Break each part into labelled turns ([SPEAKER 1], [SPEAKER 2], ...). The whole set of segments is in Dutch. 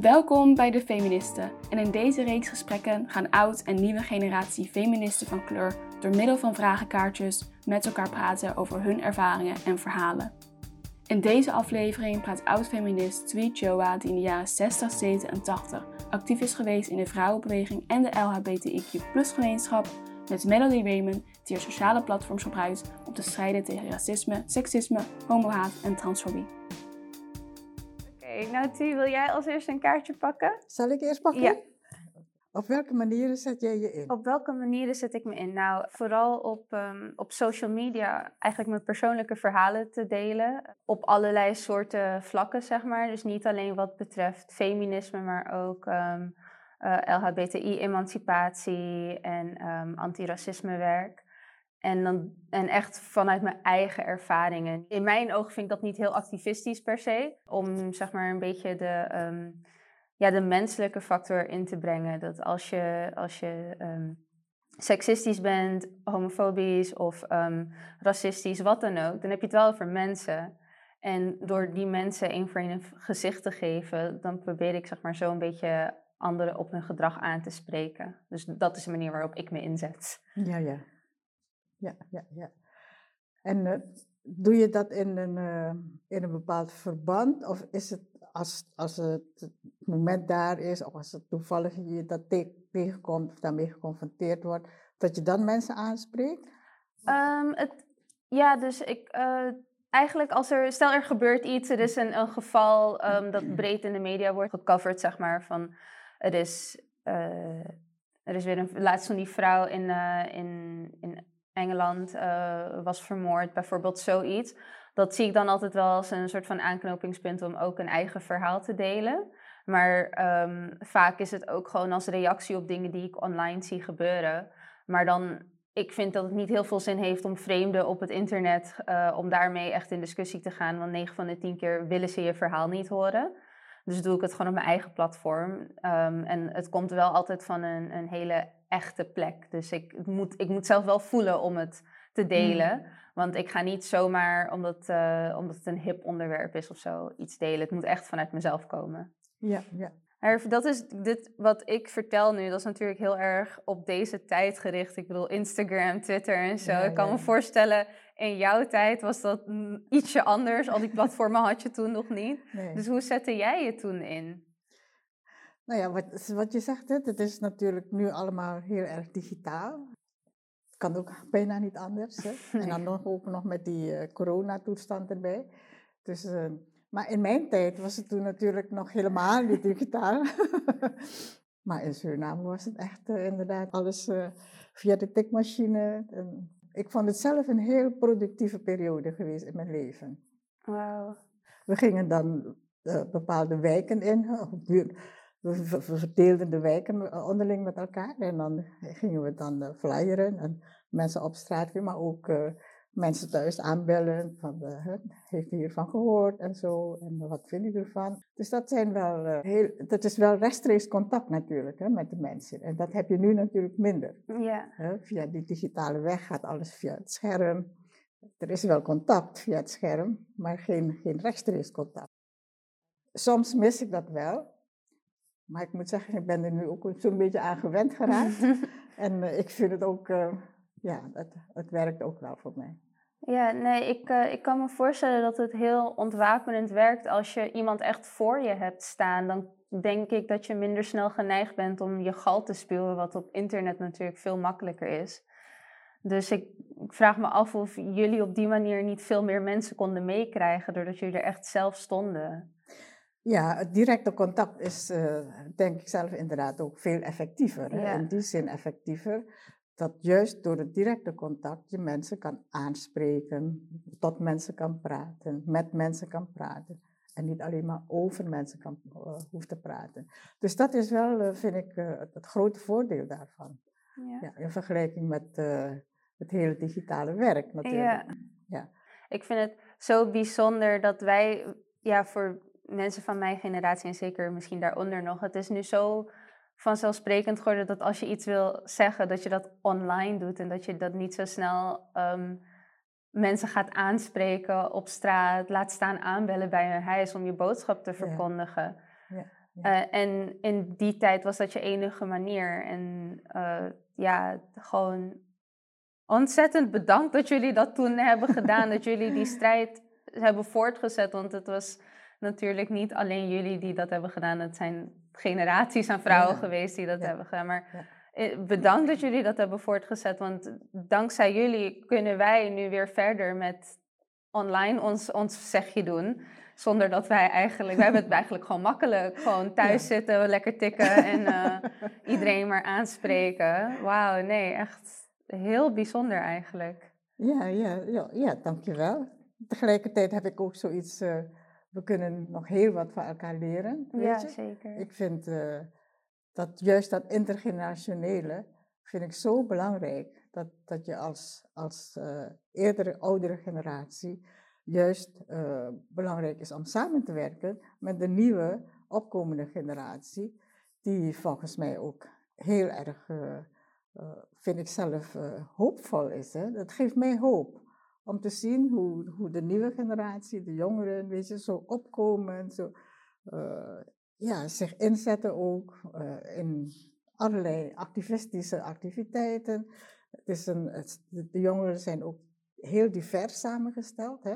[SPEAKER 1] Welkom bij de Feministen. En in deze reeks gesprekken gaan oud en nieuwe generatie feministen van kleur door middel van vragenkaartjes met elkaar praten over hun ervaringen en verhalen. In deze aflevering praat oud-feminist Tweet Joa, die in de jaren 60, 70 en 80 actief is geweest in de vrouwenbeweging en de LHBTIQ-gemeenschap, met Melody Raymond, die haar sociale platforms gebruikt om te strijden tegen racisme, seksisme, homohaat en transfobie.
[SPEAKER 2] Nou wil jij als eerste een kaartje pakken?
[SPEAKER 3] Zal ik eerst pakken?
[SPEAKER 2] Ja.
[SPEAKER 3] Op welke manieren zet jij je in?
[SPEAKER 2] Op welke manieren zet ik me in? Nou, vooral op, ehm, op social media eigenlijk mijn persoonlijke verhalen te delen. Op allerlei soorten vlakken, zeg maar. Dus niet alleen wat betreft feminisme, maar ook um, LHBTI-emancipatie en um, antiracismewerk. En, dan, en echt vanuit mijn eigen ervaringen. In mijn ogen vind ik dat niet heel activistisch per se. Om zeg maar een beetje de, um, ja, de menselijke factor in te brengen. Dat als je, als je um, seksistisch bent, homofobisch of um, racistisch, wat dan ook, dan heb je het wel over mensen. En door die mensen één voor een gezicht te geven, dan probeer ik zeg maar zo een beetje anderen op hun gedrag aan te spreken. Dus dat is de manier waarop ik me inzet.
[SPEAKER 3] Ja, ja ja, ja, ja. En uh, doe je dat in een, uh, in een bepaald verband? Of is het als, als het moment daar is, of als het toevallig je dat te tegenkomt of daarmee geconfronteerd wordt, dat je dan mensen aanspreekt?
[SPEAKER 2] Um, het, ja, dus ik. Uh, eigenlijk als er, stel er gebeurt iets, er is een, een geval um, dat breed in de media wordt gecoverd, zeg maar, van er is, er is weer een, laatst van die vrouw in, in, in Engeland uh, was vermoord, bijvoorbeeld zoiets. Dat zie ik dan altijd wel als een soort van aanknopingspunt om ook een eigen verhaal te delen. Maar um, vaak is het ook gewoon als reactie op dingen die ik online zie gebeuren. Maar dan, ik vind dat het niet heel veel zin heeft om vreemden op het internet, uh, om daarmee echt in discussie te gaan. Want 9 van de 10 keer willen ze je verhaal niet horen. Dus doe ik het gewoon op mijn eigen platform. Um, en het komt wel altijd van een, een hele echte plek. Dus ik moet, ik moet zelf wel voelen om het te delen. Mm. Want ik ga niet zomaar, omdat, uh, omdat het een hip onderwerp is of zo, iets delen. Het moet echt vanuit mezelf komen.
[SPEAKER 3] Ja, ja.
[SPEAKER 2] Maar dat is dit wat ik vertel nu, dat is natuurlijk heel erg op deze tijd gericht. Ik bedoel, Instagram, Twitter en zo. Ja, ik kan ja. me voorstellen, in jouw tijd was dat ietsje anders. Al die platformen had je toen nog niet. Nee. Dus hoe zette jij je toen in?
[SPEAKER 3] Nou ja, wat, wat je zegt, het is natuurlijk nu allemaal heel erg digitaal. Het kan ook bijna niet anders. Hè? En dan nog, ook nog met die uh, coronatoestand erbij. Dus, uh, maar in mijn tijd was het toen natuurlijk nog helemaal niet digitaal. maar in Suriname was het echt uh, inderdaad alles via de tikmachine. En ik vond het zelf een heel productieve periode geweest in mijn leven.
[SPEAKER 2] Wow.
[SPEAKER 3] We gingen dan bepaalde wijken in we, verdeelden de wijken onderling met elkaar en dan gingen we dan uh, flyeren en mensen op straat, maar ook uh, mensen thuis aanbellen van uh, heeft u hiervan gehoord en zo en wat vind je ervan. Dus dat zijn wel heel, dat is wel rechtstreeks contact natuurlijk hè, met de mensen en dat heb je nu natuurlijk minder.
[SPEAKER 2] Ja.
[SPEAKER 3] via die digitale weg gaat alles via het scherm. Er is wel contact via het scherm, maar geen, geen rechtstreeks contact. Soms mis ik dat wel, maar ik moet zeggen, ik ben er nu ook zo'n beetje aan gewend geraakt. en uh, ik vind het ook, uh, ja, het, het werkt ook wel voor mij.
[SPEAKER 2] Ja, nee, ik, uh, ik kan me voorstellen dat het heel ontwapenend werkt als je iemand echt voor je hebt staan. Dan denk ik dat je minder snel geneigd bent om je gal te spuwen, wat op internet natuurlijk veel makkelijker is. Dus ik vraag me af of jullie op die manier niet veel meer mensen konden meekrijgen, doordat jullie er echt zelf stonden.
[SPEAKER 3] Ja, het directe contact is, uh, denk ik zelf inderdaad ook veel effectiever. Ja. In die zin effectiever dat juist door het directe contact je mensen kan aanspreken, tot mensen kan praten, met mensen kan praten. En niet alleen maar over mensen kan, uh, hoeft te praten. Dus dat is wel, uh, vind ik, het grote voordeel daarvan. Ja. ja in vergelijking met het hele digitale werk natuurlijk.
[SPEAKER 2] Ja.
[SPEAKER 3] ja.
[SPEAKER 2] Ik vind het zo bijzonder dat wij ja, voor mensen van mijn generatie en zeker misschien daaronder nog, het is nu zo vanzelfsprekend geworden dat als je iets wil zeggen, dat je dat online doet en dat je dat niet zo snel um, mensen gaat aanspreken op straat, laat staan aanbellen bij hun huis om je boodschap te verkondigen.
[SPEAKER 3] Ja. Ja.
[SPEAKER 2] Eh, en in die tijd was dat je enige manier. En uh, ja, gewoon ontzettend bedankt dat jullie dat toen hebben gedaan. dat jullie die strijd hebben voortgezet. Want het was natuurlijk niet alleen jullie die dat hebben gedaan. Het zijn generaties aan vrouwen geweest die dat hebben gedaan. Maar eh, bedankt dat jullie dat hebben voortgezet. Want dankzij jullie kunnen wij nu weer verder met online ons, ons zegje doen. Zonder dat wij eigenlijk, wij hebben het eigenlijk gewoon makkelijk. Gewoon thuis zitten, lekker tikken en uh, iedereen maar aanspreken. Wauw, nee, echt heel bijzonder eigenlijk.
[SPEAKER 3] Ja, ja, ja, ja, dankjewel. Tegelijkertijd heb ik ook zoiets, uh, we kunnen nog heel wat van elkaar leren. Weet
[SPEAKER 2] ja,
[SPEAKER 3] je?
[SPEAKER 2] zeker.
[SPEAKER 3] Ik vind uh, dat juist dat intergenerationele, vind ik zo belangrijk. Dat, dat je als, als eerdere, oudere generatie juist uh, belangrijk is om samen te werken met de nieuwe opkomende generatie, die volgens mij ook heel erg, vind ik zelf, hoopvol is. Hè? Dat geeft mij hoop om te zien hoe, hoe de nieuwe generatie, de jongeren, weet je, zo opkomen, zo, ja, zich inzetten ook in allerlei activistische activiteiten. Het is een, het, de jongeren zijn ook heel divers samengesteld. Hè?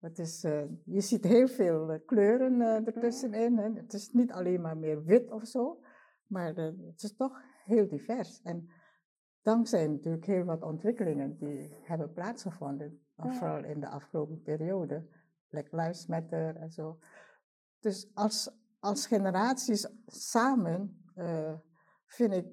[SPEAKER 3] Het is, uh, je ziet heel veel kleuren uh, ertussenin. Hè. Het is niet alleen maar meer wit of zo, maar het is toch heel divers. En dankzij natuurlijk heel wat ontwikkelingen die hebben plaatsgevonden, ja. vooral in de afgelopen periode. Black Lives Matter en zo. Dus als, als generaties samen, vind ik,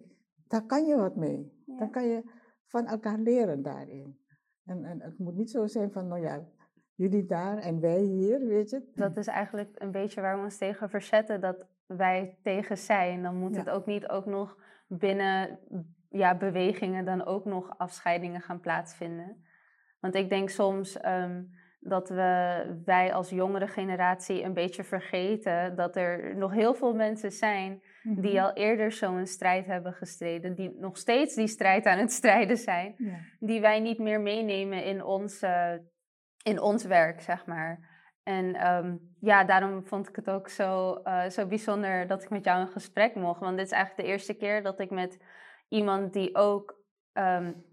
[SPEAKER 3] daar kan je wat mee. Ja. Dan kan je van elkaar leren daarin. En, en het moet niet zo zijn van, nou ja, jullie daar en wij hier, weet je.
[SPEAKER 2] Dat is eigenlijk een beetje waar we ons tegen verzetten, dat wij tegen zijn. Dan moet het ook niet ook nog binnen ja, bewegingen dan ook nog afscheidingen gaan plaatsvinden. Want ik denk soms um, dat we, wij als jongere generatie een beetje vergeten dat er nog heel veel mensen zijn die al eerder zo'n strijd hebben gestreden, die nog steeds die strijd aan het strijden zijn, ja. die wij niet meer meenemen in onze in ons werk, zeg maar. En um, ja, daarom vond ik het ook zo, uh, zo bijzonder dat ik met jou in gesprek mocht. Want dit is eigenlijk de eerste keer dat ik met iemand die ook um,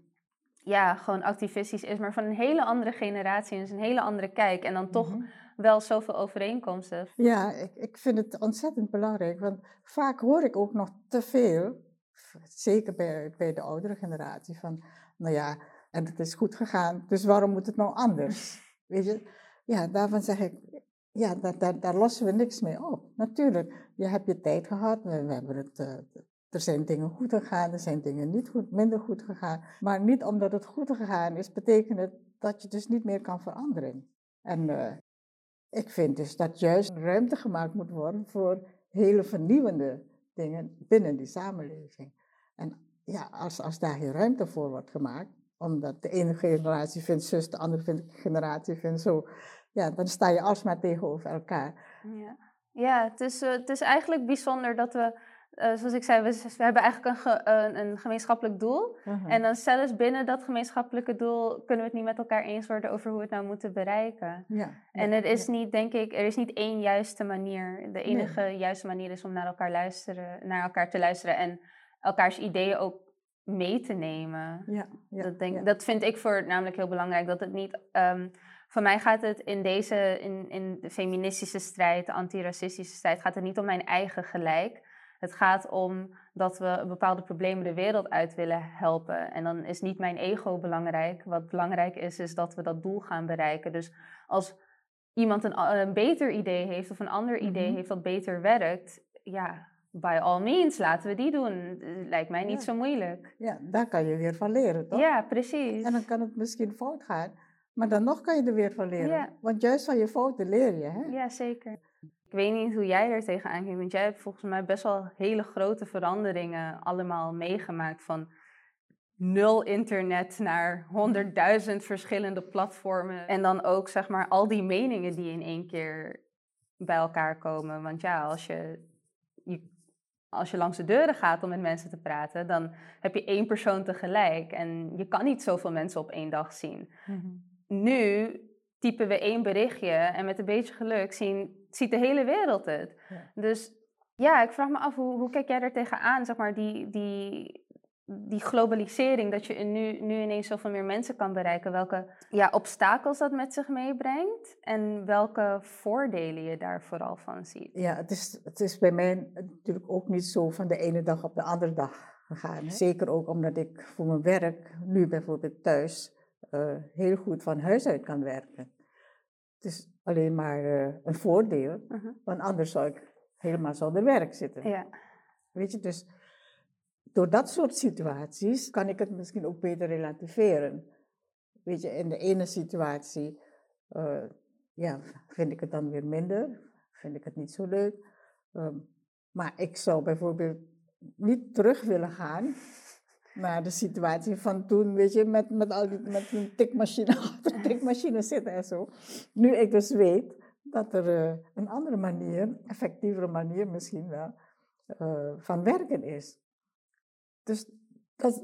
[SPEAKER 2] ja, gewoon activistisch is, maar van een hele andere generatie en dus een hele andere kijk. En dan toch mm -hmm. wel zoveel overeenkomsten.
[SPEAKER 3] Ja, ik, ik vind het ontzettend belangrijk. Want vaak hoor ik ook nog te veel, zeker bij, bij de oudere generatie, van nou ja, en het is goed gegaan, dus waarom moet het nou anders? Weet je? Ja, daarvan zeg ik, ja, daar, daar, daar lossen we niks mee op. Natuurlijk, je hebt je tijd gehad, we, we hebben het, uh, er zijn dingen goed gegaan, er zijn dingen niet goed, minder goed gegaan. Maar niet omdat het goed gegaan is, betekent het dat je dus niet meer kan veranderen. En uh, ik vind dus dat juist ruimte gemaakt moet worden voor hele vernieuwende dingen binnen die samenleving. En ja, als, als daar geen ruimte voor wordt gemaakt, omdat de ene generatie vindt zus, de andere generatie vindt zo. Ja, dan sta je alsmaar tegenover elkaar.
[SPEAKER 2] Ja, ja het, is, uh, het is eigenlijk bijzonder dat we, uh, zoals ik zei, we, we hebben eigenlijk een, ge, een, een, gemeenschappelijk doel. -huh. En dan zelfs binnen dat gemeenschappelijke doel kunnen we het niet met elkaar eens worden over hoe we het nou moeten bereiken. Ja, en het is ja. niet, denk ik, er is niet één juiste manier. De enige nee. juiste manier is om naar elkaar, luisteren, naar elkaar te luisteren en elkaars ideeën ook mee te nemen. Ja, ja, dat, denk, dat vind ik voor namelijk heel belangrijk. Dat het niet. Um, voor mij gaat het in deze, in, in de feministische strijd, de antiracistische strijd, gaat het niet om mijn eigen gelijk. Het gaat om dat we bepaalde problemen de wereld uit willen helpen. En dan is niet mijn ego belangrijk. Wat belangrijk is, is dat we dat doel gaan bereiken. Dus als iemand een, een beter idee heeft of een ander idee mm -hmm. heeft dat beter werkt, ja, by all means, laten we die doen. Lijkt mij niet ja. zo moeilijk.
[SPEAKER 3] Ja, daar kan je weer van leren, toch?
[SPEAKER 2] Ja, precies.
[SPEAKER 3] En dan kan het misschien fout gaan, maar dan nog kan je er weer van leren. Ja. Want juist van je fouten leer je, hè?
[SPEAKER 2] Ja, zeker. Ik weet niet hoe jij er tegenaan kijkt, want jij hebt volgens mij best wel hele grote veranderingen allemaal meegemaakt. Van nul internet naar honderdduizend verschillende platformen. En dan ook, zeg maar, al die meningen die in één keer bij elkaar komen. Want ja, als je, je als je langs de deuren gaat om met mensen te praten, dan heb je één persoon tegelijk. En je kan niet zoveel mensen op één dag zien. Mm-hmm. Nu typen we één berichtje en met een beetje geluk zien, ziet de hele wereld het. Ja. Dus Ja, ik vraag me af, hoe, hoe kijk jij er tegenaan, zeg maar, die, die, die globalisering, dat je nu, nu ineens zoveel meer mensen kan bereiken, welke ja, obstakels dat met zich meebrengt en welke voordelen je daar vooral van ziet?
[SPEAKER 3] Ja, het is, het is bij mij natuurlijk ook niet zo van de ene dag op de andere dag gegaan. Hè? Zeker ook omdat ik voor mijn werk nu bijvoorbeeld thuis uh, heel goed van huis uit kan werken. Het is alleen maar uh, een voordeel, uh -huh. want anders zou ik helemaal zonder werk zitten.
[SPEAKER 2] Ja.
[SPEAKER 3] Weet je, dus door dat soort situaties kan ik het misschien ook beter relativeren. Weet je, in de ene situatie uh, ja, vind ik het dan weer minder, vind ik het niet zo leuk. Um, maar ik zou bijvoorbeeld niet terug willen gaan naar de situatie van toen, weet je, met, met, al die, met een tikmachine achter tikmachine zitten en zo. Nu ik dus weet dat er uh, een andere manier, effectievere manier misschien wel, uh, van werken is. Dus dat,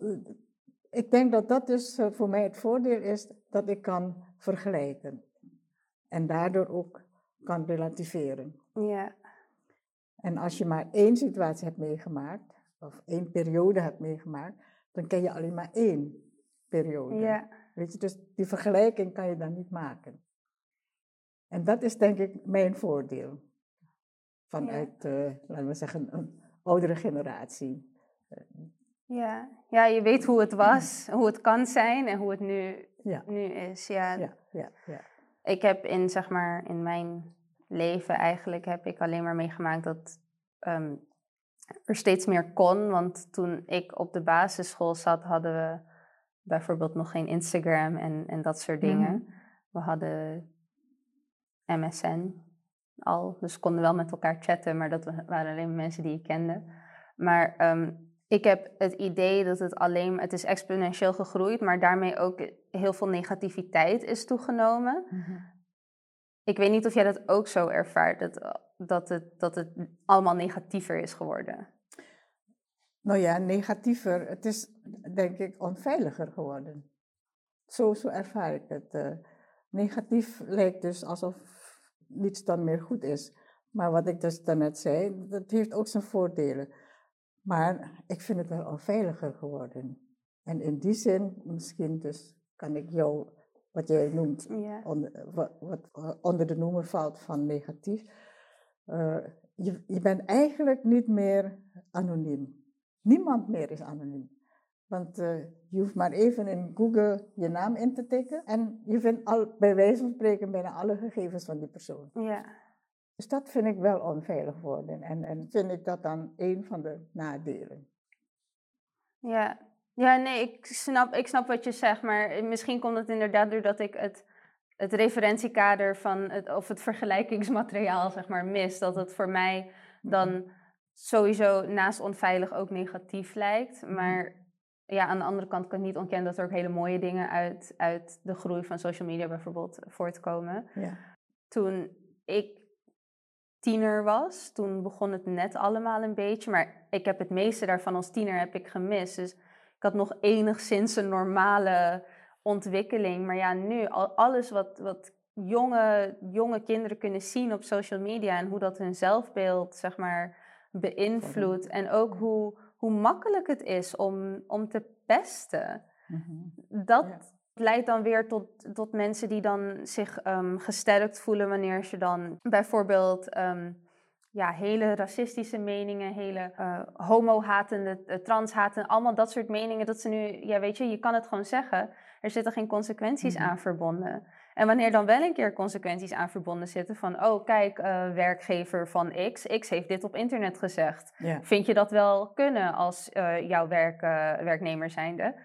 [SPEAKER 3] ik denk dat dat dus voor mij het voordeel is dat ik kan vergelijken. En daardoor ook kan relativeren.
[SPEAKER 2] Ja.
[SPEAKER 3] En als je maar één situatie hebt meegemaakt, of één periode hebt meegemaakt, dan ken je alleen maar één periode.
[SPEAKER 2] Ja.
[SPEAKER 3] Weet je, dus die vergelijking kan je dan niet maken. En dat is denk ik mijn voordeel. Vanuit, ja. uh, laten we zeggen, een oudere generatie.
[SPEAKER 2] Ja. ja, je weet hoe het was, hoe het kan zijn en hoe het nu,
[SPEAKER 3] ja.
[SPEAKER 2] nu is. Ja.
[SPEAKER 3] Ja, ja, ja.
[SPEAKER 2] Ik heb in, zeg maar, in mijn leven eigenlijk heb ik alleen maar meegemaakt dat um, er steeds meer kon. Want toen ik op de basisschool zat, hadden we bijvoorbeeld nog geen Instagram en, en dat soort dingen.
[SPEAKER 3] Mhm.
[SPEAKER 2] We hadden MSN al, dus we konden wel met elkaar chatten, maar dat waren alleen mensen die ik kende. Maar um, ik heb het idee dat het alleen, het is exponentieel gegroeid, maar daarmee ook heel veel negativiteit is toegenomen.
[SPEAKER 3] Mhm.
[SPEAKER 2] Ik weet niet of jij dat ook zo ervaart, dat, dat, het, dat het allemaal negatiever is geworden.
[SPEAKER 3] Nou ja, negatiever. Het is denk ik onveiliger geworden. Zo, zo ervaar ik het. Uh, negatief lijkt dus alsof niets dan meer goed is. Maar wat ik dus daarnet zei, dat heeft ook zijn voordelen. Maar ik vind het wel onveiliger geworden. En in die zin, misschien dus kan ik jou, wat jij noemt,
[SPEAKER 2] Ja.
[SPEAKER 3] onder, wat, wat eh, onder de noemer valt van negatief. Uh, je, je bent eigenlijk niet meer anoniem. Niemand meer is anoniem. Want uh, je hoeft maar even in Google je naam in te tikken en je vindt al, bij wijze van spreken bijna alle gegevens van die persoon.
[SPEAKER 2] Ja.
[SPEAKER 3] Dus dat vind ik wel onveilig worden en, en vind ik dat dan een van de nadelen.
[SPEAKER 2] Ja. Ja, nee, ik snap, ik snap wat je zegt, maar misschien komt het inderdaad doordat ik het, het referentiekader van het, of het vergelijkingsmateriaal zeg maar mis. Dat het voor mij dan sowieso naast onveilig ook negatief lijkt. Maar ja, aan de andere kant kan ik niet ontkennen dat er ook hele mooie dingen uit, uit de groei van social media bijvoorbeeld voortkomen.
[SPEAKER 3] Ja.
[SPEAKER 2] Toen ik tiener was, toen begon het net allemaal een beetje. Maar ik heb het meeste daarvan als tiener heb ik gemist. Dus ik had nog enigszins een normale ontwikkeling. Maar ja, nu, al, alles wat, wat jonge, jonge kinderen kunnen zien op social media en hoe dat hun zelfbeeld, zeg maar, beïnvloedt. En ook hoe, hoe makkelijk het is om, om te pesten.
[SPEAKER 3] Mm-hmm.
[SPEAKER 2] Dat
[SPEAKER 3] Ja.
[SPEAKER 2] leidt dan weer tot, tot mensen die dan zich ehm, gesterkt voelen wanneer ze dan bijvoorbeeld ehm, ja, hele racistische meningen, hele eh, homo-hatende, uh, trans-hatende, allemaal dat soort meningen, dat ze nu, ja weet je, je kan het gewoon zeggen, er zitten geen consequenties
[SPEAKER 3] Mhm.
[SPEAKER 2] aan verbonden. En wanneer dan wel een keer consequenties aan verbonden zitten van, oh kijk, eh, werkgever van X, X heeft dit op internet gezegd.
[SPEAKER 3] Ja.
[SPEAKER 2] Vind je dat wel kunnen als eh, jouw werk, eh, werknemer zijnde?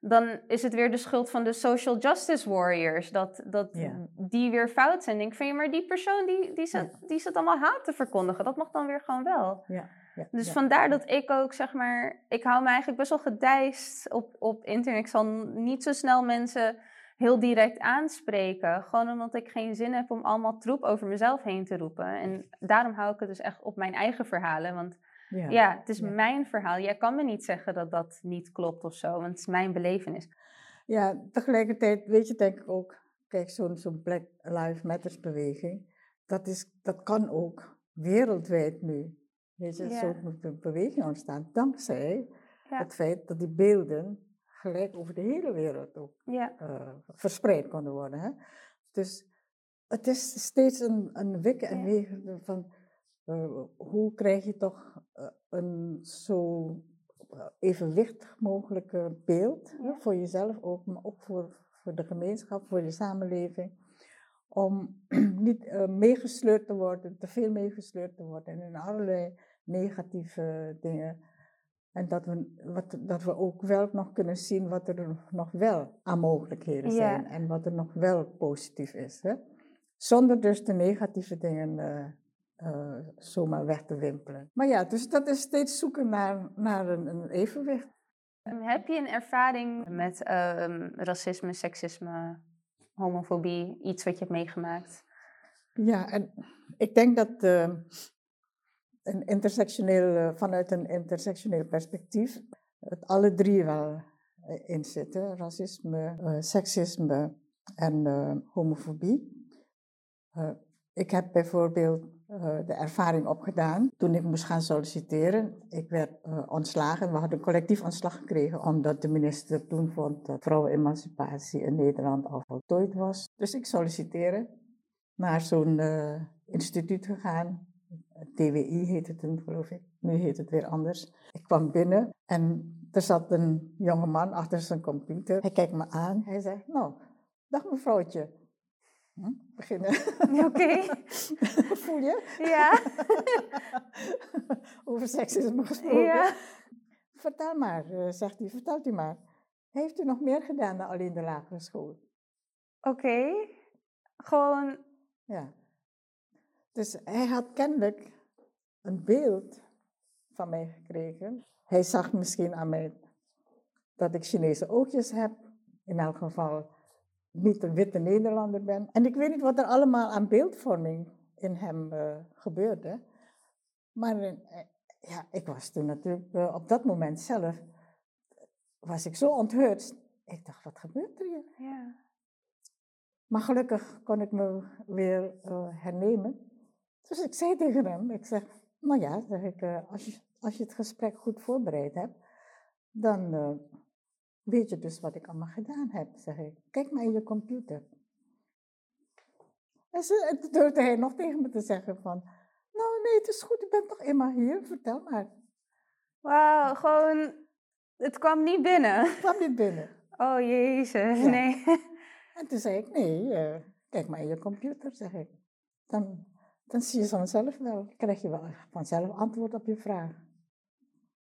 [SPEAKER 2] Dan is het weer de schuld van de social justice warriors. Dat, dat
[SPEAKER 3] Ja.
[SPEAKER 2] die weer fout zijn. Denk ik van, ja, maar die persoon die, die, zit, die zit allemaal haat te verkondigen. Dat mag dan weer gewoon wel. Dus vandaar dat ik ook, zeg maar... Ik hou me eigenlijk best wel gedijst op, op internet. Ik zal niet zo snel mensen heel direct aanspreken. Gewoon omdat ik geen zin heb om allemaal troep over mezelf heen te roepen. En daarom hou ik het dus echt op mijn eigen verhalen. Want
[SPEAKER 3] Ja.
[SPEAKER 2] ja, het is
[SPEAKER 3] ja.
[SPEAKER 2] mijn verhaal. Jij kan me niet zeggen dat dat niet klopt of zo, want het is mijn belevenis.
[SPEAKER 3] Ja, tegelijkertijd weet je denk ik ook, kijk, zo'n zo'n Black Lives Matters beweging, dat, is, dat kan ook wereldwijd nu. Weet je,
[SPEAKER 2] Ja.
[SPEAKER 3] zo moet een beweging ontstaan. Dankzij het feit dat die beelden gelijk over de hele wereld ook
[SPEAKER 2] Ja,
[SPEAKER 3] eh, verspreid konden worden. Hè? Dus het is steeds een, een wikken en
[SPEAKER 2] Ja.
[SPEAKER 3] wegen van eh, hoe krijg je toch eh, een zo evenwichtig mogelijke beeld
[SPEAKER 2] Ja.
[SPEAKER 3] voor jezelf ook, maar ook voor, voor de gemeenschap, voor je samenleving. Om niet meegesleurd te worden, te veel meegesleurd te worden in allerlei negatieve dingen. En dat we, wat, dat we ook wel nog kunnen zien wat er nog wel aan mogelijkheden
[SPEAKER 2] Ja.
[SPEAKER 3] zijn en wat er nog wel positief is. Hè? Zonder dus de negatieve dingen eh, eh, zomaar weg te wimpelen. Maar ja, dus dat is steeds zoeken naar, naar een, een evenwicht.
[SPEAKER 2] Ehm, Heb je een ervaring met ehm, racisme, seksisme, homofobie, iets wat je hebt meegemaakt?
[SPEAKER 3] Ja, en ik denk dat eh, een intersectioneel, eh, vanuit een intersectioneel perspectief het alle drie wel eh, in zitten. Racisme, eh, seksisme en homofobie. Ik heb bijvoorbeeld de ervaring opgedaan toen ik moest gaan solliciteren. Ik werd ontslagen. We hadden collectief ontslag gekregen omdat de minister toen vond dat vrouwenemancipatie in Nederland al voltooid was. Dus ik solliciteerde naar zo'n instituut gegaan. TWI heet het toen, geloof ik. Nu heet het weer anders. Ik kwam binnen en er zat een jonge man achter zijn computer. Hij kijkt me aan. Hij zegt, nou, dag mevrouwtje. Hm, beginnen.
[SPEAKER 2] Oké.
[SPEAKER 3] Voel je?
[SPEAKER 2] Ja.
[SPEAKER 3] Over seksisme gesproken.
[SPEAKER 2] ja.
[SPEAKER 3] Vertel maar, eh, zegt hij, vertelt u maar. Heeft u nog meer gedaan dan alleen de lagere school?
[SPEAKER 2] Oké. Gewoon,
[SPEAKER 3] Ja. Dus hij had kennelijk een beeld van mij gekregen. Hij zag misschien aan mij dat ik Chinese oogjes heb. In elk geval niet een witte Nederlander ben. En ik weet niet wat er allemaal aan beeldvorming in hem eh, gebeurde. Maar eh, ja, ik was toen natuurlijk eh, op dat moment zelf, was ik zo onthutst. Ik dacht, wat gebeurt er hier?
[SPEAKER 2] ja.
[SPEAKER 3] Maar gelukkig kon ik me weer hernemen. Dus ik zei tegen hem, ik zeg, nou ja, zeg ik, eh, als, je, als je het gesprek goed voorbereid hebt, dan eh, weet je dus wat ik allemaal gedaan heb, zeg ik. Kijk maar in je computer. En ze- en toen durfde hij nog tegen me te zeggen van, nou nee, het is goed, ik ben toch eenmaal hier, vertel maar.
[SPEAKER 2] Wauw, gewoon, het kwam niet binnen.
[SPEAKER 3] Ik kwam niet binnen.
[SPEAKER 2] Oh jezus,
[SPEAKER 3] Ja.
[SPEAKER 2] nee.
[SPEAKER 3] En toen zei ik, nee, eh, kijk maar in je computer, zeg ik. Dan, dan zie je vanzelf wel, krijg je wel vanzelf antwoord op je vraag.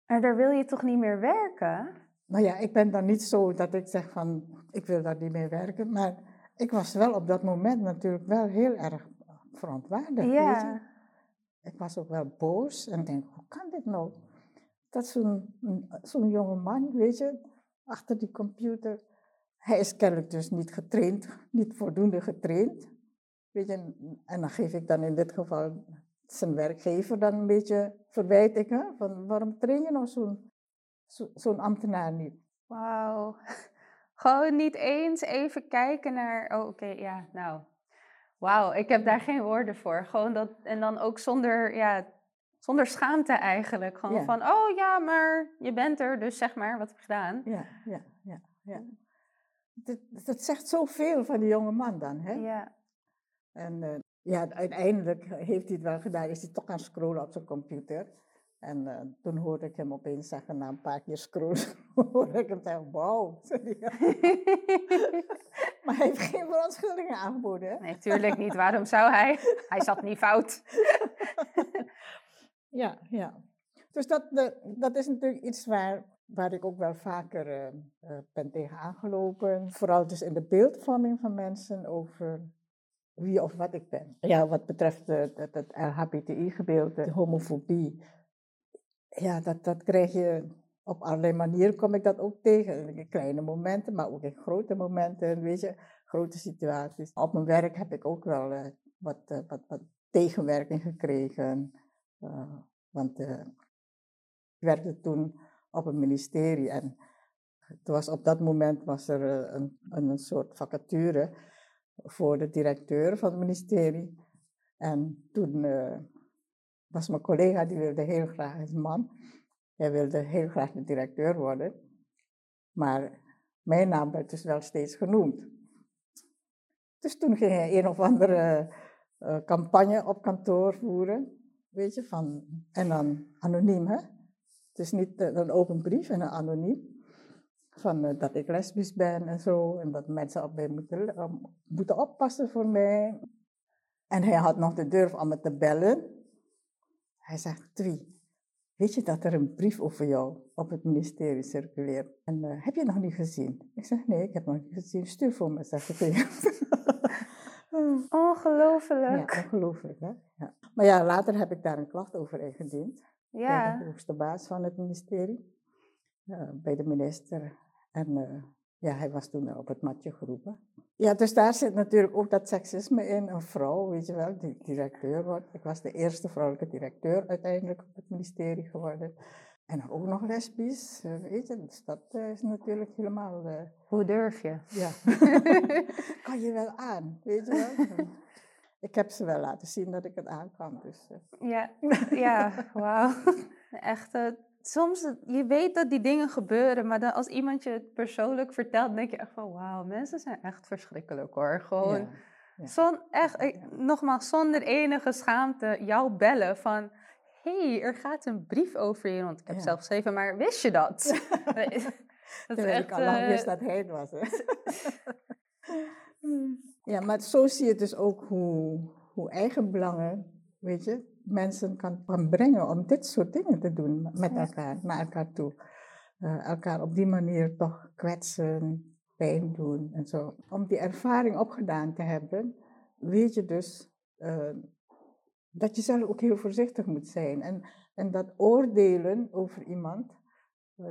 [SPEAKER 2] Maar daar wil je toch niet meer werken?
[SPEAKER 3] Nou ja, ik ben dan niet zo dat ik zeg van, ik wil daar niet mee werken. Maar ik was wel op dat moment natuurlijk wel heel erg verontwaardigd. weet je.
[SPEAKER 2] Ja.
[SPEAKER 3] Ik was ook wel boos en denk, hoe kan dit nou? Dat zo'n zo'n jonge man, weet je, achter die computer. Hij is kennelijk dus niet getraind, niet voldoende getraind. Weet je, en- dan geef ik dan in dit geval zijn werkgever dan een beetje verwijt ik, hè, van waarom train je nou zo'n zo, zo'n ambtenaar niet?
[SPEAKER 2] Wauw. Gewoon niet eens even kijken naar, oh oké, ja, nou. Wauw, ik heb daar geen woorden voor. Gewoon dat, en dan ook zonder, ja, zonder schaamte eigenlijk. Gewoon
[SPEAKER 3] Ja.
[SPEAKER 2] van, oh ja, maar je bent er, dus zeg maar, wat heb je gedaan?
[SPEAKER 3] Ja, ja, ja, ja. Dat, dat zegt zoveel van die jonge man dan, hè?
[SPEAKER 2] Ja.
[SPEAKER 3] En eh, ja, uiteindelijk heeft hij het wel gedaan, is hij toch gaan scrollen op zijn computer. En eh, toen hoorde ik hem opeens zeggen, na een paar keer scrollen, hoorde ik hem zeggen, wauw. maar hij heeft geen verontschuldiging aangeboden, hè?
[SPEAKER 2] Nee, tuurlijk niet. Waarom zou hij? Hij zat niet fout.
[SPEAKER 3] Ja, ja. Dus dat, eh, dat is natuurlijk iets waar, waar ik ook wel vaker eh, eh, ben tegen aangelopen. Vooral dus in de beeldvorming van mensen over wie of wat ik ben. Ja, wat betreft eh, het, het LHBTI-gedeelte, de homofobie. Ja, dat, dat krijg je op allerlei manieren, kom ik dat ook tegen. In kleine momenten, maar ook in grote momenten, weet je, grote situaties. Op mijn werk heb ik ook wel eh, wat, eh, wat, wat tegenwerking gekregen. Want ik werkte toen op een ministerie en het was, op dat moment was er een, een soort vacature voor de directeur van het ministerie. En toen eh, was mijn collega, die wilde heel graag, een man, hij wilde heel graag de directeur worden. Maar mijn naam werd dus wel steeds genoemd. Dus toen ging hij een of andere uh, campagne op kantoor voeren, weet je, van, en dan anoniem, hè. Het is niet uh, een open brief en een anoniem. Van uh, dat ik lesbisch ben en zo, en dat mensen op mij moeten, moeten oppassen voor mij. En hij had nog de durf om me te bellen. Hij zegt, Twi, weet je dat er een brief over jou op het ministerie circuleert? En heb je nog niet gezien? Ik zeg, nee, ik heb nog niet gezien. Stuur voor me, zeg ik tegen
[SPEAKER 2] Ongelooflijk.
[SPEAKER 3] Ja, ongelooflijk, hè? Ja. Maar ja, later heb ik daar een klacht over ingediend.
[SPEAKER 2] Ja.
[SPEAKER 3] Bij de hoogste baas van het ministerie. Uh, bij de minister. En uh, ja, hij was toen op het matje geroepen. Ja, dus daar zit natuurlijk ook dat seksisme in. Een vrouw, weet je wel, die directeur wordt. Ik was de eerste vrouwelijke directeur uiteindelijk op het ministerie geworden. En dan ook nog lesbisch, uh, weet je. Dus dat is natuurlijk helemaal...
[SPEAKER 2] Hoe durf je?
[SPEAKER 3] Ja. kan je wel aan, weet je wel. ik heb ze wel laten zien dat ik het aan kan. Dus, uh.
[SPEAKER 2] Ja, ja wauw. Echt, uh, soms, je weet dat die dingen gebeuren, maar dan als iemand je het persoonlijk vertelt, denk je echt van, wauw, mensen zijn echt verschrikkelijk hoor. Gewoon, ja, ja. Zon, echt, nogmaals, zonder enige schaamte, jou bellen van, hey, er gaat een brief over je, want ik heb zelf geschreven, maar wist je dat?
[SPEAKER 3] dat is echt, ik al lang wist dat hij het was. Hè? ja, maar zo zie je dus ook hoe, hoe eigen belangen, weet je, mensen kan, kan brengen om dit soort dingen te doen met elkaar, naar elkaar toe. Uh, elkaar op die manier toch kwetsen, pijn doen en zo. Om die ervaring opgedaan te hebben, weet je dus uh, dat je zelf ook heel voorzichtig moet zijn. En, en dat oordelen over iemand,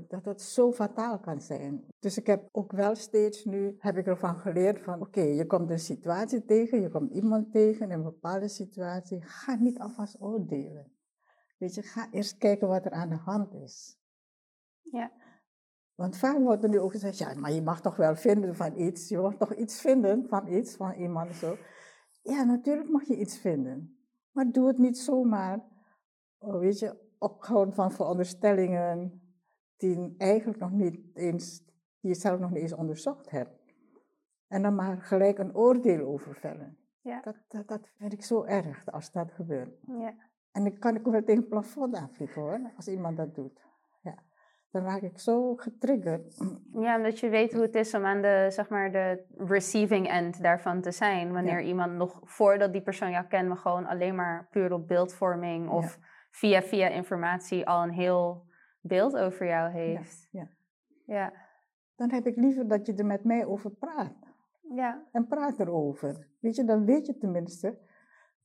[SPEAKER 3] dat dat zo fataal kan zijn. Dus ik heb ook wel steeds nu, heb ik ervan geleerd van, oké, je komt een situatie tegen, je komt iemand tegen in een bepaalde situatie, ga niet alvast oordelen. Weet je, ga eerst kijken wat er aan de hand is.
[SPEAKER 2] Ja.
[SPEAKER 3] Want vaak wordt er nu ook gezegd, ja, maar je mag toch wel vinden van iets, je mag toch iets vinden van iets, van iemand zo. Ja, natuurlijk mag je iets vinden. Maar doe het niet zomaar, weet je, op grond van veronderstellingen die eigenlijk nog niet eens, die je zelf nog niet eens onderzocht hebt. En dan maar gelijk een oordeel over vellen.
[SPEAKER 2] Ja.
[SPEAKER 3] Dat, dat, dat vind ik zo erg als dat gebeurt.
[SPEAKER 2] Ja.
[SPEAKER 3] En dan kan ik ook wel tegen het plafond aanvliegen hoor, als iemand dat doet. Ja. Dan raak ik zo getriggerd.
[SPEAKER 2] Ja, omdat je weet hoe het is om aan de, zeg maar, de receiving end daarvan te zijn. Wanneer
[SPEAKER 3] Ja.
[SPEAKER 2] iemand nog, voordat die persoon jou kent, maar gewoon alleen maar puur op beeldvorming of via via informatie al een heel beeld over jou heeft.
[SPEAKER 3] ja.
[SPEAKER 2] Ja.
[SPEAKER 3] Dan heb ik liever dat je er met mij over praat.
[SPEAKER 2] Ja.
[SPEAKER 3] En praat erover. Weet je, dan weet je tenminste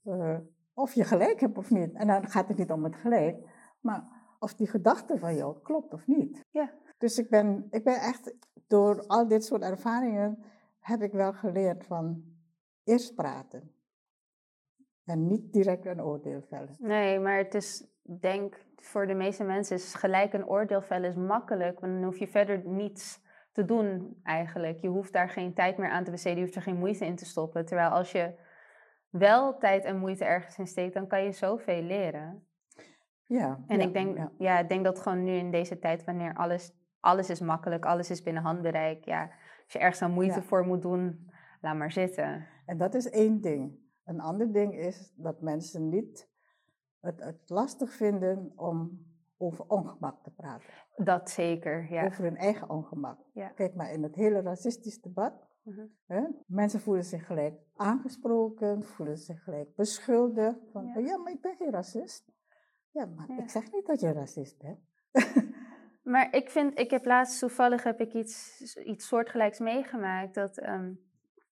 [SPEAKER 3] eh, of je gelijk hebt of niet. En dan gaat het niet om het gelijk, maar of die gedachte van jou klopt of niet.
[SPEAKER 2] Ja.
[SPEAKER 3] Dus ik ben, ik ben echt, door al dit soort ervaringen, heb ik wel geleerd van eerst praten. En niet direct een oordeel vellen.
[SPEAKER 2] Nee, maar het is, denk voor de meeste mensen is gelijk een oordeel vellen is makkelijk, want dan hoef je verder niets te doen eigenlijk. Je hoeft daar geen tijd meer aan te besteden, je hoeft er geen moeite in te stoppen. Terwijl als je wel tijd en moeite ergens in steekt, dan kan je zoveel leren.
[SPEAKER 3] Ja.
[SPEAKER 2] En
[SPEAKER 3] ja,
[SPEAKER 2] ik denk,
[SPEAKER 3] ja.
[SPEAKER 2] ja. ik denk dat gewoon nu in deze tijd, wanneer alles, alles is makkelijk, alles is binnen handbereik, ja, als je ergens aan moeite
[SPEAKER 3] Ja.
[SPEAKER 2] voor moet doen, laat maar zitten.
[SPEAKER 3] En dat is één ding. Een ander ding is dat mensen niet het, het lastig vinden om over ongemak te praten.
[SPEAKER 2] Dat zeker, ja.
[SPEAKER 3] Over hun eigen ongemak.
[SPEAKER 2] Ja.
[SPEAKER 3] Kijk maar, in het hele racistisch debat,
[SPEAKER 2] Mhm.
[SPEAKER 3] hè, mensen voelen zich gelijk aangesproken, voelen zich gelijk beschuldigd. Van,
[SPEAKER 2] Ja.
[SPEAKER 3] ja. maar ik ben geen racist. Ja, maar
[SPEAKER 2] Ja.
[SPEAKER 3] ik zeg niet dat je racist bent.
[SPEAKER 2] Maar ik vind, ik heb laatst toevallig heb ik iets, iets soortgelijks meegemaakt. Dat ehm,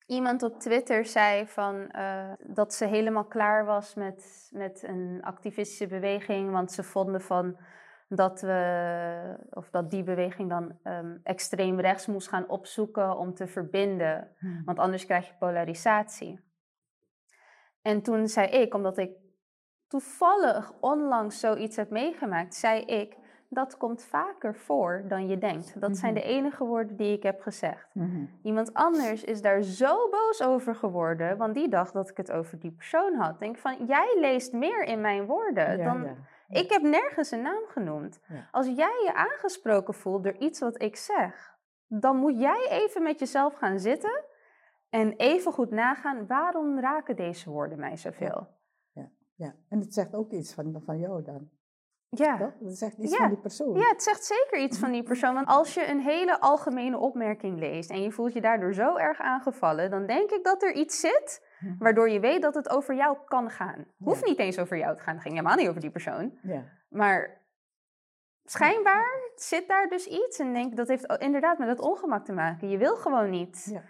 [SPEAKER 2] iemand op Twitter zei van, eh, dat ze helemaal klaar was met, met een activistische beweging. Want ze vonden van dat we, of dat die beweging dan ehm, extreem rechts moest gaan opzoeken om te verbinden. Want anders krijg je polarisatie. En toen zei ik, omdat ik toevallig onlangs zoiets heb meegemaakt, zei ik: dat komt vaker voor dan je denkt. Dat zijn de
[SPEAKER 3] Mhm.
[SPEAKER 2] enige woorden die ik heb gezegd.
[SPEAKER 3] Mhm.
[SPEAKER 2] Iemand anders is daar zo boos over geworden, want die dacht dat ik het over die persoon had. Denk van, jij leest meer in mijn woorden
[SPEAKER 3] Ja,
[SPEAKER 2] dan
[SPEAKER 3] ja.
[SPEAKER 2] ik heb nergens een naam genoemd.
[SPEAKER 3] Ja.
[SPEAKER 2] Als jij je aangesproken voelt door iets wat ik zeg, dan moet jij even met jezelf gaan zitten en even goed nagaan waarom raken deze woorden mij zoveel.
[SPEAKER 3] Ja, en het zegt ook iets van, van jou dan,
[SPEAKER 2] Ja.
[SPEAKER 3] Het zegt iets
[SPEAKER 2] Ja.
[SPEAKER 3] van die persoon.
[SPEAKER 2] Ja, het zegt zeker iets van die persoon. Want als je een hele algemene opmerking leest en je voelt je daardoor zo erg aangevallen, dan denk ik dat er iets zit waardoor je weet dat het over jou kan gaan. Hoeft niet eens over jou te gaan, het ging helemaal niet over die persoon.
[SPEAKER 3] Ja.
[SPEAKER 2] Maar schijnbaar zit daar dus iets en denk dat heeft inderdaad met het ongemak te maken. Je wil gewoon niet.
[SPEAKER 3] Ja.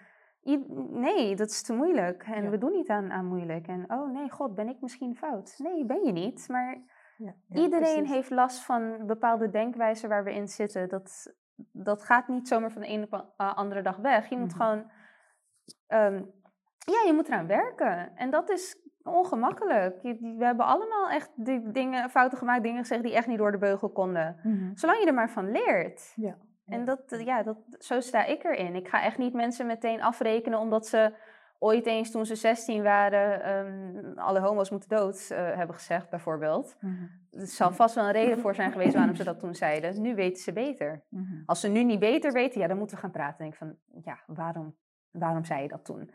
[SPEAKER 2] Nee, dat is te moeilijk. En
[SPEAKER 3] Ja.
[SPEAKER 2] we doen niet aan, aan moeilijk. En oh nee, god, ben ik misschien fout? Nee, ben je niet. Maar
[SPEAKER 3] Ja, ja,
[SPEAKER 2] iedereen
[SPEAKER 3] precies.
[SPEAKER 2] heeft last van bepaalde denkwijzen waar we in zitten. Dat, dat gaat niet zomaar van de ene op de andere dag weg. Je moet
[SPEAKER 3] Mhm.
[SPEAKER 2] gewoon, ehm, ja, je moet eraan werken. En dat is ongemakkelijk. Je- we hebben allemaal echt die dingen, fouten gemaakt, dingen gezegd die echt niet door de beugel konden.
[SPEAKER 3] Mhm.
[SPEAKER 2] Zolang je er maar van leert.
[SPEAKER 3] Ja.
[SPEAKER 2] En dat, ja, dat, zo sta ik erin. Ik ga echt niet mensen meteen afrekenen omdat ze ooit eens toen ze 16 waren ehm, alle homo's moeten dood eh, hebben gezegd, bijvoorbeeld.
[SPEAKER 3] Mhm.
[SPEAKER 2] Er zal vast wel een reden voor zijn geweest waarom ze dat toen zeiden. Nu weten ze beter.
[SPEAKER 3] Mhm.
[SPEAKER 2] Als ze nu niet beter weten, ja, dan moeten we gaan praten. Denk ik van, ja, waarom, waarom zei je dat toen?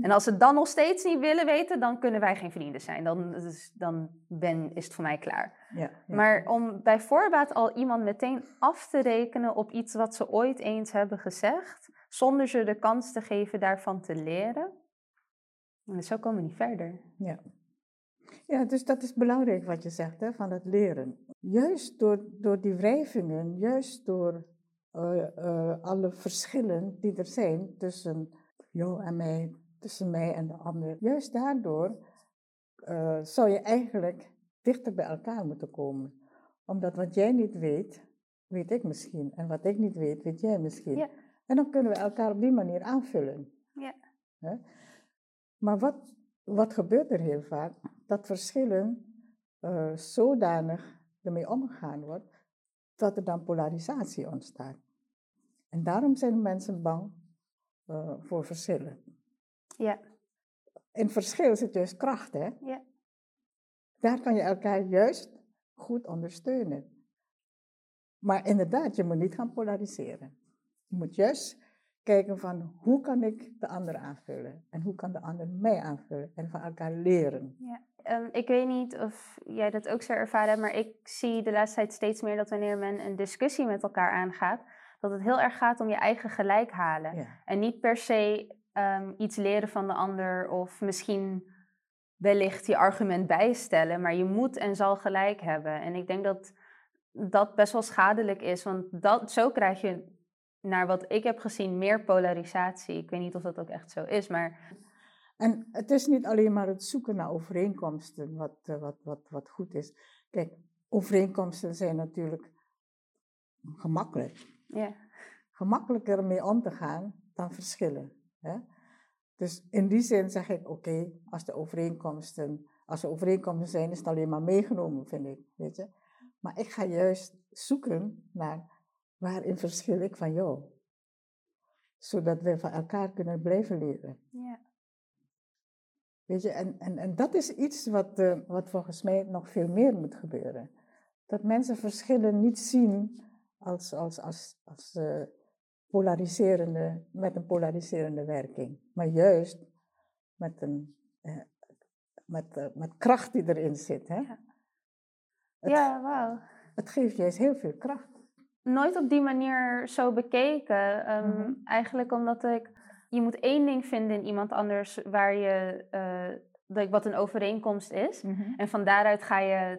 [SPEAKER 2] En als ze dan nog steeds niet willen weten, dan kunnen wij geen vrienden zijn. Dan, is- dan ben, is het voor mij klaar.
[SPEAKER 3] Ja, ja.
[SPEAKER 2] Maar om bij voorbaat al iemand meteen af te rekenen op iets wat ze ooit eens hebben gezegd, zonder ze de kans te geven daarvan te leren, en zo komen we niet verder.
[SPEAKER 3] Ja. ja, dus dat is belangrijk wat je zegt, hè, van het leren. Juist door, door die wrijvingen, juist door eh, eh, alle verschillen die er zijn tussen jou en mij, tussen mij en de ander, juist daardoor eh, zou je eigenlijk dichter bij elkaar moeten komen. Omdat wat jij niet weet, weet ik misschien. En wat ik niet weet, weet jij misschien.
[SPEAKER 2] Ja.
[SPEAKER 3] En dan kunnen we elkaar op die manier aanvullen.
[SPEAKER 2] Ja.
[SPEAKER 3] Hè? Maar wat, wat gebeurt er heel vaak? Dat verschillen eh, zodanig ermee omgegaan wordt, dat er dan polarisatie ontstaat. En daarom zijn mensen bang eh, voor verschillen.
[SPEAKER 2] Ja.
[SPEAKER 3] In verschil zit juist kracht, hè?
[SPEAKER 2] Ja.
[SPEAKER 3] Daar kan je elkaar juist goed ondersteunen. Maar inderdaad, je moet niet gaan polariseren. Je moet juist kijken van hoe kan ik de ander aanvullen en hoe kan de ander mij aanvullen en van elkaar leren.
[SPEAKER 2] Ehm, ik weet niet of jij dat ook zo ervaren hebt, maar ik zie de laatste tijd steeds meer dat wanneer men een discussie met elkaar aangaat, dat het heel erg gaat om je eigen gelijk halen.
[SPEAKER 3] Ja.
[SPEAKER 2] En niet per se ehm, iets leren van de ander of misschien wellicht je argument bijstellen, maar je moet en zal gelijk hebben. En ik denk dat dat best wel schadelijk is, want dat, zo krijg je, naar wat ik heb gezien, meer polarisatie. Ik weet niet of dat ook echt zo is, maar
[SPEAKER 3] En het is niet alleen maar het zoeken naar overeenkomsten wat, eh, wat, wat, wat goed is. Kijk, overeenkomsten zijn natuurlijk gemakkelijk.
[SPEAKER 2] ja,
[SPEAKER 3] Gemakkelijker ermee om te gaan dan verschillen. Hè? Dus in die zin zeg ik, oké, als de overeenkomsten, als er overeenkomsten zijn, is het alleen maar meegenomen, vind ik. Weet je? Maar ik ga juist zoeken naar waarin verschil ik van jou. Zodat we van elkaar kunnen blijven leren.
[SPEAKER 2] ja,
[SPEAKER 3] Weet je, en, en, en dat is iets wat, eh, wat volgens mij nog veel meer moet gebeuren. Dat mensen verschillen niet zien als, als, als, als eh, polariserende, met een polariserende werking, maar juist met, een, eh, met, met kracht die erin zit. Hè?
[SPEAKER 2] Ja. Ja, wauw.
[SPEAKER 3] het geeft juist heel veel kracht.
[SPEAKER 2] Nooit op die manier zo bekeken. Ehm,
[SPEAKER 3] Mhm.
[SPEAKER 2] Eigenlijk omdat ik, je moet één ding vinden in iemand anders waar je, dat- wat een overeenkomst is. En van daaruit ga je,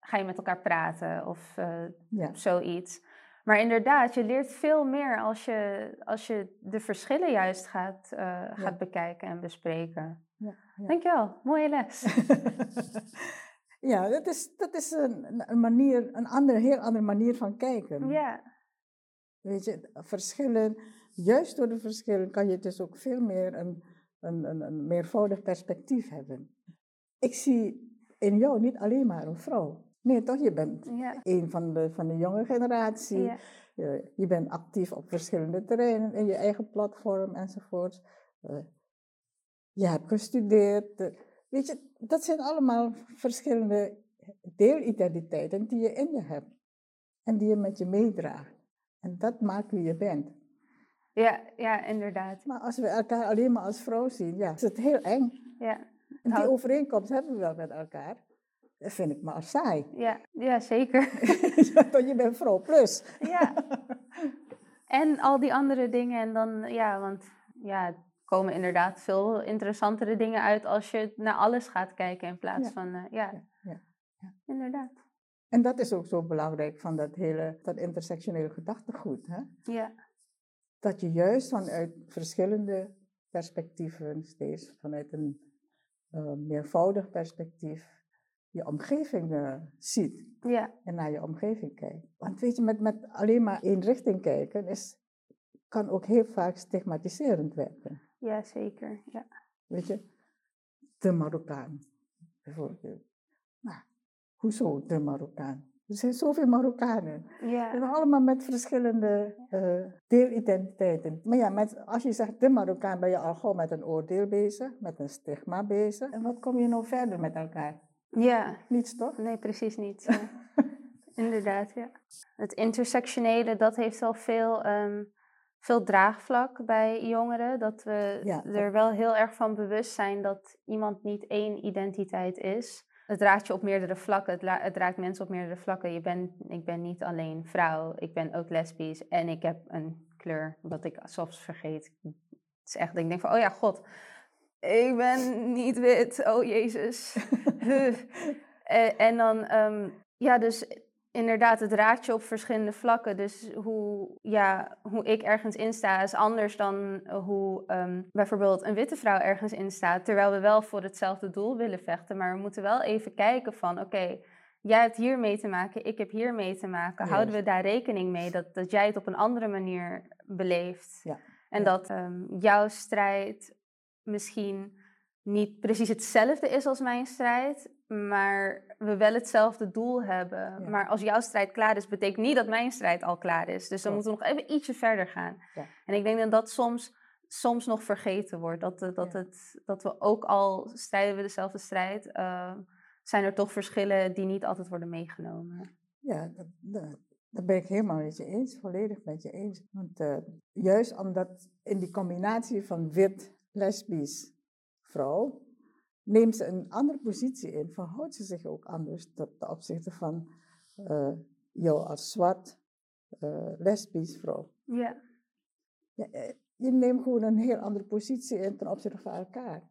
[SPEAKER 2] ga je met elkaar praten of eh,
[SPEAKER 3] Ja.
[SPEAKER 2] zoiets. Maar inderdaad, je leert veel meer als je, als je de verschillen juist gaat, eh, gaat bekijken en bespreken.
[SPEAKER 3] Ja, ja.
[SPEAKER 2] Dankjewel, mooie les.
[SPEAKER 3] ja, dat is, dat is een, een manier, een andere, heel andere manier van kijken.
[SPEAKER 2] ja,
[SPEAKER 3] Weet je, verschillen, juist door de verschillen kan je dus ook veel meer een, een, een, een meervoudig perspectief hebben. Ik zie in jou niet alleen maar een vrouw. Nee, toch? Je bent
[SPEAKER 2] Ja.
[SPEAKER 3] een van de, van de jonge generatie.
[SPEAKER 2] Ja.
[SPEAKER 3] Je, je bent actief op verschillende terreinen, in je eigen platform enzovoort. Eh, je hebt gestudeerd. Weet je, dat zijn allemaal verschillende deelidentiteiten die je in je hebt. En die je met je meedraagt. En dat maakt wie je bent.
[SPEAKER 2] Ja, ja, inderdaad.
[SPEAKER 3] Maar als we elkaar alleen maar als vrouw zien, ja, is het heel eng.
[SPEAKER 2] Ja.
[SPEAKER 3] En die overeenkomst hebben we wel met elkaar. Dat vind ik maar saai.
[SPEAKER 2] Ja, ja, zeker.
[SPEAKER 3] toch, je bent vrouw plus.
[SPEAKER 2] ja. En al die andere dingen. En dan, ja, want ja, komen inderdaad veel interessantere dingen uit als je naar alles gaat kijken in plaats
[SPEAKER 3] Ja.
[SPEAKER 2] van, eh, ja.
[SPEAKER 3] Ja, ja.
[SPEAKER 2] Inderdaad.
[SPEAKER 3] En dat is ook zo belangrijk van dat hele, dat intersectionele gedachtegoed. Hè?
[SPEAKER 2] Ja,
[SPEAKER 3] Dat je juist vanuit verschillende perspectieven, steeds vanuit een eh, meervoudig perspectief, je omgeving eh, ziet
[SPEAKER 2] ja,
[SPEAKER 3] en naar je omgeving kijkt. Want weet je, met, met alleen maar één richting kijken is, kan ook heel vaak stigmatiserend werken.
[SPEAKER 2] Ja, zeker. Ja.
[SPEAKER 3] Weet je, de Marokkaan bijvoorbeeld. Nou, hoezo de Marokkaan? Er zijn zoveel Marokkanen.
[SPEAKER 2] Ja,
[SPEAKER 3] En allemaal met verschillende eh, deelidentiteiten. Maar ja, met, als je zegt de Marokkaan, ben je al gauw met een oordeel bezig, met een stigma bezig. En wat kom je nou verder met elkaar?
[SPEAKER 2] ja.
[SPEAKER 3] Niets toch?
[SPEAKER 2] Nee, precies niet. ja. Inderdaad, ja. Het intersectionele, dat heeft wel veel, ehm, veel draagvlak bij jongeren. Dat we
[SPEAKER 3] Ja,
[SPEAKER 2] er wel heel erg van bewust zijn dat iemand niet één identiteit is. Het raakt je op meerdere vlakken. Het, raakt mensen op meerdere vlakken. Je bent, ik ben niet alleen vrouw, ik ben ook lesbisch en ik heb een kleur, wat ik soms vergeet. Het is echt, ik denk van, oh ja, god, ik ben niet wit, oh jezus. en, en dan, ehm, ja, dus inderdaad, het raakt je op verschillende vlakken. Dus hoe, ja, hoe ik ergens insta is anders dan hoe ehm, bijvoorbeeld een witte vrouw ergens instaat. Terwijl we wel voor hetzelfde doel willen vechten. Maar we moeten wel even kijken van, oké, jij hebt hier mee te maken, ik heb hier mee te maken. Houden we daar rekening mee dat, dat jij het op een andere manier beleeft?
[SPEAKER 3] Ja.
[SPEAKER 2] En
[SPEAKER 3] Ja.
[SPEAKER 2] dat ehm, jouw strijd misschien niet precies hetzelfde is als mijn strijd, maar we wel hetzelfde doel hebben.
[SPEAKER 3] Ja.
[SPEAKER 2] Maar als jouw strijd klaar is, betekent niet dat mijn strijd al klaar is. Dus dan
[SPEAKER 3] Klopt.
[SPEAKER 2] moeten we nog even ietsje verder gaan.
[SPEAKER 3] Ja.
[SPEAKER 2] En ik denk dat dat soms, soms nog vergeten wordt. Dat, de- dat,
[SPEAKER 3] Ja.
[SPEAKER 2] het, dat we ook al strijden we dezelfde strijd, eh, zijn er toch verschillen die niet altijd worden meegenomen.
[SPEAKER 3] Ja, dat, dat, dat ben ik helemaal met je eens, volledig met je eens. Want eh, juist omdat in die combinatie van wit, lesbisch, vrouw, neemt ze een andere positie in, verhoudt ze zich ook anders ten ten opzichte van eh, jou als zwart, eh, lesbisch vrouw.
[SPEAKER 2] Ja,
[SPEAKER 3] Ja, eh, je neemt gewoon een heel andere positie in ten opzichte van elkaar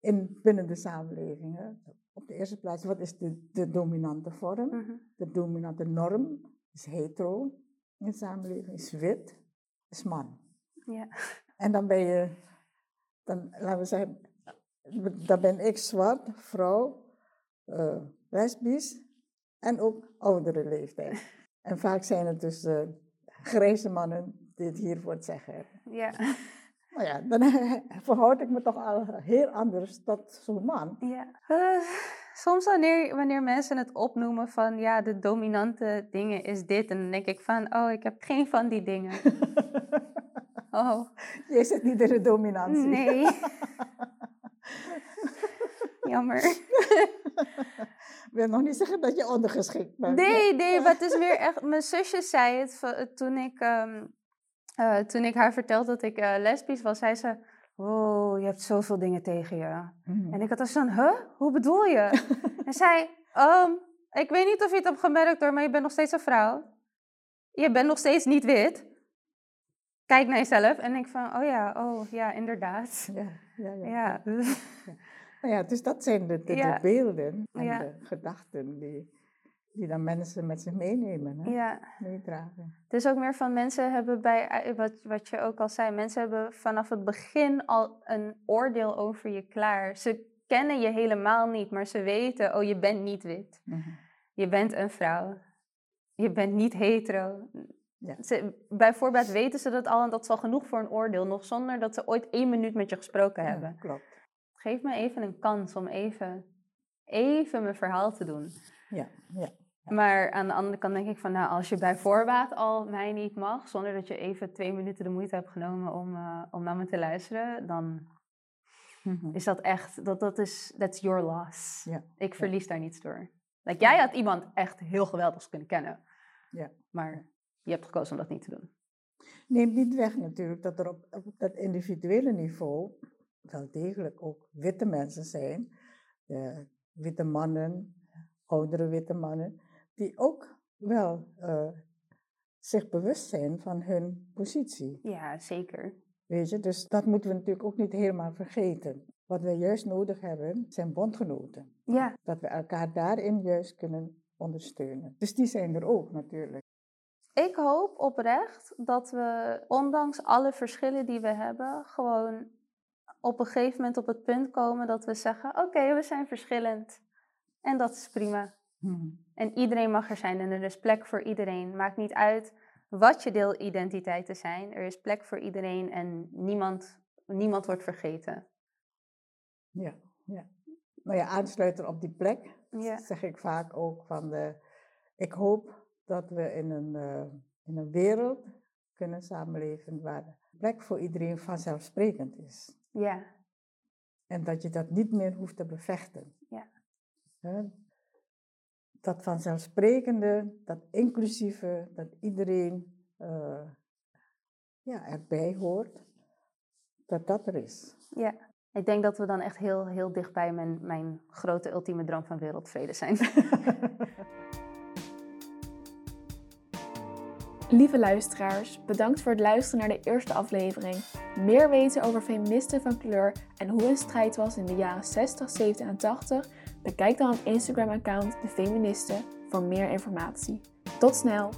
[SPEAKER 3] in, binnen de samenleving. Hè. Op de eerste plaats, wat is de, de dominante vorm?
[SPEAKER 2] mhm.
[SPEAKER 3] De dominante norm is hetero in de samenleving, is wit, is man.
[SPEAKER 2] ja.
[SPEAKER 3] En dan ben je, dan, laten we zeggen, dan ben ik zwart, vrouw, eh, lesbisch en ook oudere leeftijd. En vaak zijn het dus eh, grijze mannen die het hiervoor het zeggen hebben.
[SPEAKER 2] ja.
[SPEAKER 3] Nou ja, dan verhoud ik me toch al heel anders tot zo'n man.
[SPEAKER 2] Ja. Eh, soms wanneer, wanneer mensen het opnoemen van ja, de dominante dingen is dit. En dan denk ik van, oh, ik heb geen van die dingen. Oh,
[SPEAKER 3] Jij zit niet in de dominantie.
[SPEAKER 2] nee. Jammer.
[SPEAKER 3] wil nog niet zeggen dat je ondergeschikt bent.
[SPEAKER 2] Nee, nee, maar het is weer echt... Mijn zusje zei het toen ik, ehm, eh, toen ik haar vertelde dat ik eh, lesbisch was. Zei ze, oh, je hebt zoveel dingen tegen je.
[SPEAKER 3] Mhm.
[SPEAKER 2] En ik had dus van, huh? Hoe bedoel je? en zei, ehm, ik weet niet of je het hebt gemerkt hoor, maar je bent nog steeds een vrouw. Je bent nog steeds niet wit. Kijk naar jezelf en denk van, oh ja, oh ja, inderdaad.
[SPEAKER 3] Ja, ja, ja.
[SPEAKER 2] Ja,
[SPEAKER 3] Nou ja, dus dat zijn de, de, de
[SPEAKER 2] Ja.
[SPEAKER 3] beelden en
[SPEAKER 2] Ja.
[SPEAKER 3] de gedachten die, die dan mensen met zich meenemen, hè?
[SPEAKER 2] ja.
[SPEAKER 3] meedragen.
[SPEAKER 2] Het is ook meer van mensen hebben bij, eh, wat, wat je ook al zei, mensen hebben vanaf het begin al een oordeel over je klaar. Ze kennen je helemaal niet, maar ze weten, oh je bent niet wit.
[SPEAKER 3] Mhm.
[SPEAKER 2] Je bent een vrouw. Je bent niet hetero.
[SPEAKER 3] Ja.
[SPEAKER 2] Ze, bijvoorbeeld weten ze dat al en dat is al genoeg voor een oordeel, nog zonder dat ze ooit één minuut met je gesproken
[SPEAKER 3] Ja,
[SPEAKER 2] hebben.
[SPEAKER 3] klopt.
[SPEAKER 2] Geef me even een kans om even, even mijn verhaal te doen.
[SPEAKER 3] Ja, ja.
[SPEAKER 2] Maar aan de andere kant denk ik van, nou, als je bij voorbaat al mij niet mag, zonder dat je even twee minuten de moeite hebt genomen om, uh, om naar me te luisteren, dan
[SPEAKER 3] Mhm.
[SPEAKER 2] is dat echt, dat, dat is, that's your loss.
[SPEAKER 3] Ja,
[SPEAKER 2] Ik verlies daar niets door. Like, jij had iemand echt heel geweldigs kunnen kennen,
[SPEAKER 3] Ja.
[SPEAKER 2] maar je hebt gekozen om dat niet te doen.
[SPEAKER 3] Neemt niet weg natuurlijk dat er op, op dat individuele niveau wel degelijk ook witte mensen zijn, de witte mannen, oudere witte mannen, die ook wel eh, zich bewust zijn van hun positie.
[SPEAKER 2] Ja, zeker.
[SPEAKER 3] Weet je, dus dat moeten we natuurlijk ook niet helemaal vergeten. Wat we juist nodig hebben, zijn bondgenoten.
[SPEAKER 2] Ja,
[SPEAKER 3] Dat we elkaar daarin juist kunnen ondersteunen. Dus die zijn er ook natuurlijk.
[SPEAKER 2] ik hoop oprecht dat we, ondanks alle verschillen die we hebben, gewoon op een gegeven moment op het punt komen dat we zeggen: Oké, we zijn verschillend. En dat is prima. En iedereen mag er zijn en er is plek voor iedereen. Maakt niet uit wat je deelidentiteiten zijn. Er is plek voor iedereen en niemand, niemand wordt vergeten.
[SPEAKER 3] Ja, ja. Nou ja, aansluiten op die plek,
[SPEAKER 2] Ja.
[SPEAKER 3] zeg ik vaak ook van de, ik hoop dat we in een, eh, in een wereld kunnen samenleven waar de plek voor iedereen vanzelfsprekend is.
[SPEAKER 2] Ja,
[SPEAKER 3] En dat je dat niet meer hoeft te bevechten.
[SPEAKER 2] Ja.
[SPEAKER 3] Hè? Dat vanzelfsprekende, dat inclusieve, dat iedereen eh, ja, erbij hoort, dat dat er is.
[SPEAKER 2] ja. Ik denk dat we dan echt heel, heel dichtbij mijn, mijn grote ultieme droom van wereldvrede zijn.
[SPEAKER 1] Lieve luisteraars, bedankt voor het luisteren naar de eerste aflevering. Meer weten over feministen van kleur en hoe hun strijd was in de jaren 60, 70 en 80? Bekijk dan het Instagram-account De Feministen voor meer informatie. Tot snel!